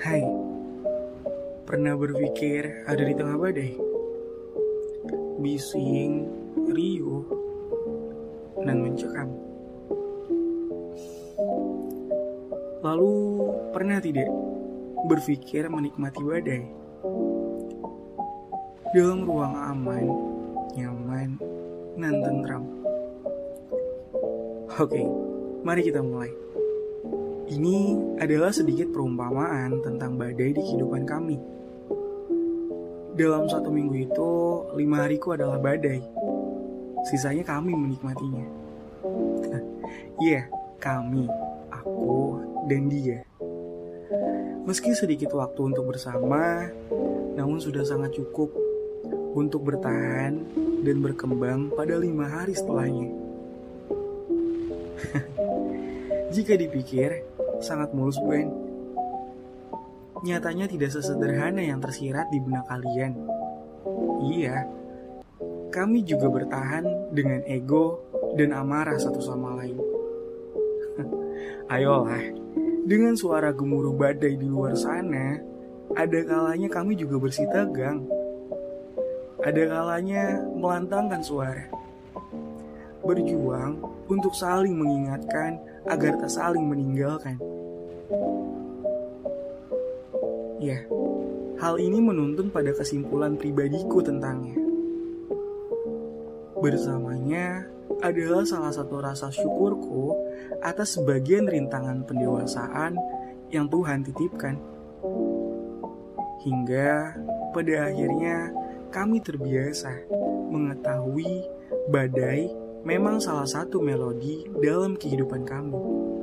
Hai, pernah berpikir ada di tengah badai? Bising, riuh, dan mencekam. Lalu pernah tidak berpikir menikmati badai? Dalam ruang aman, nyaman, dan tentram. Oke, mari kita mulai. Ini adalah sedikit perumpamaan tentang badai di kehidupan kami. Dalam satu minggu itu, lima hariku adalah badai. Sisanya kami menikmatinya. Iya, yeah, kami, aku, dan dia. Meski sedikit waktu untuk bersama, namun sudah sangat cukup untuk bertahan dan berkembang pada lima hari setelahnya. Jika dipikir, sangat mulus bukan? Nyatanya tidak sesederhana yang tersirat di benak kalian. Iya, kami juga bertahan dengan ego dan amarah satu sama lain. Ayolah, dengan suara gemuruh badai di luar sana, ada kalanya kami juga bersih tegang. Ada kalanya melantangkan suara. Berjuang untuk saling mengingatkan agar tak saling meninggalkan. Ya, hal ini menuntun pada kesimpulan pribadiku tentangnya. Bersamanya adalah salah satu rasa syukurku atas sebagian rintangan pendewasaan yang Tuhan titipkan. Hingga pada akhirnya kami terbiasa mengetahui badai memang salah satu melodi dalam kehidupan kami.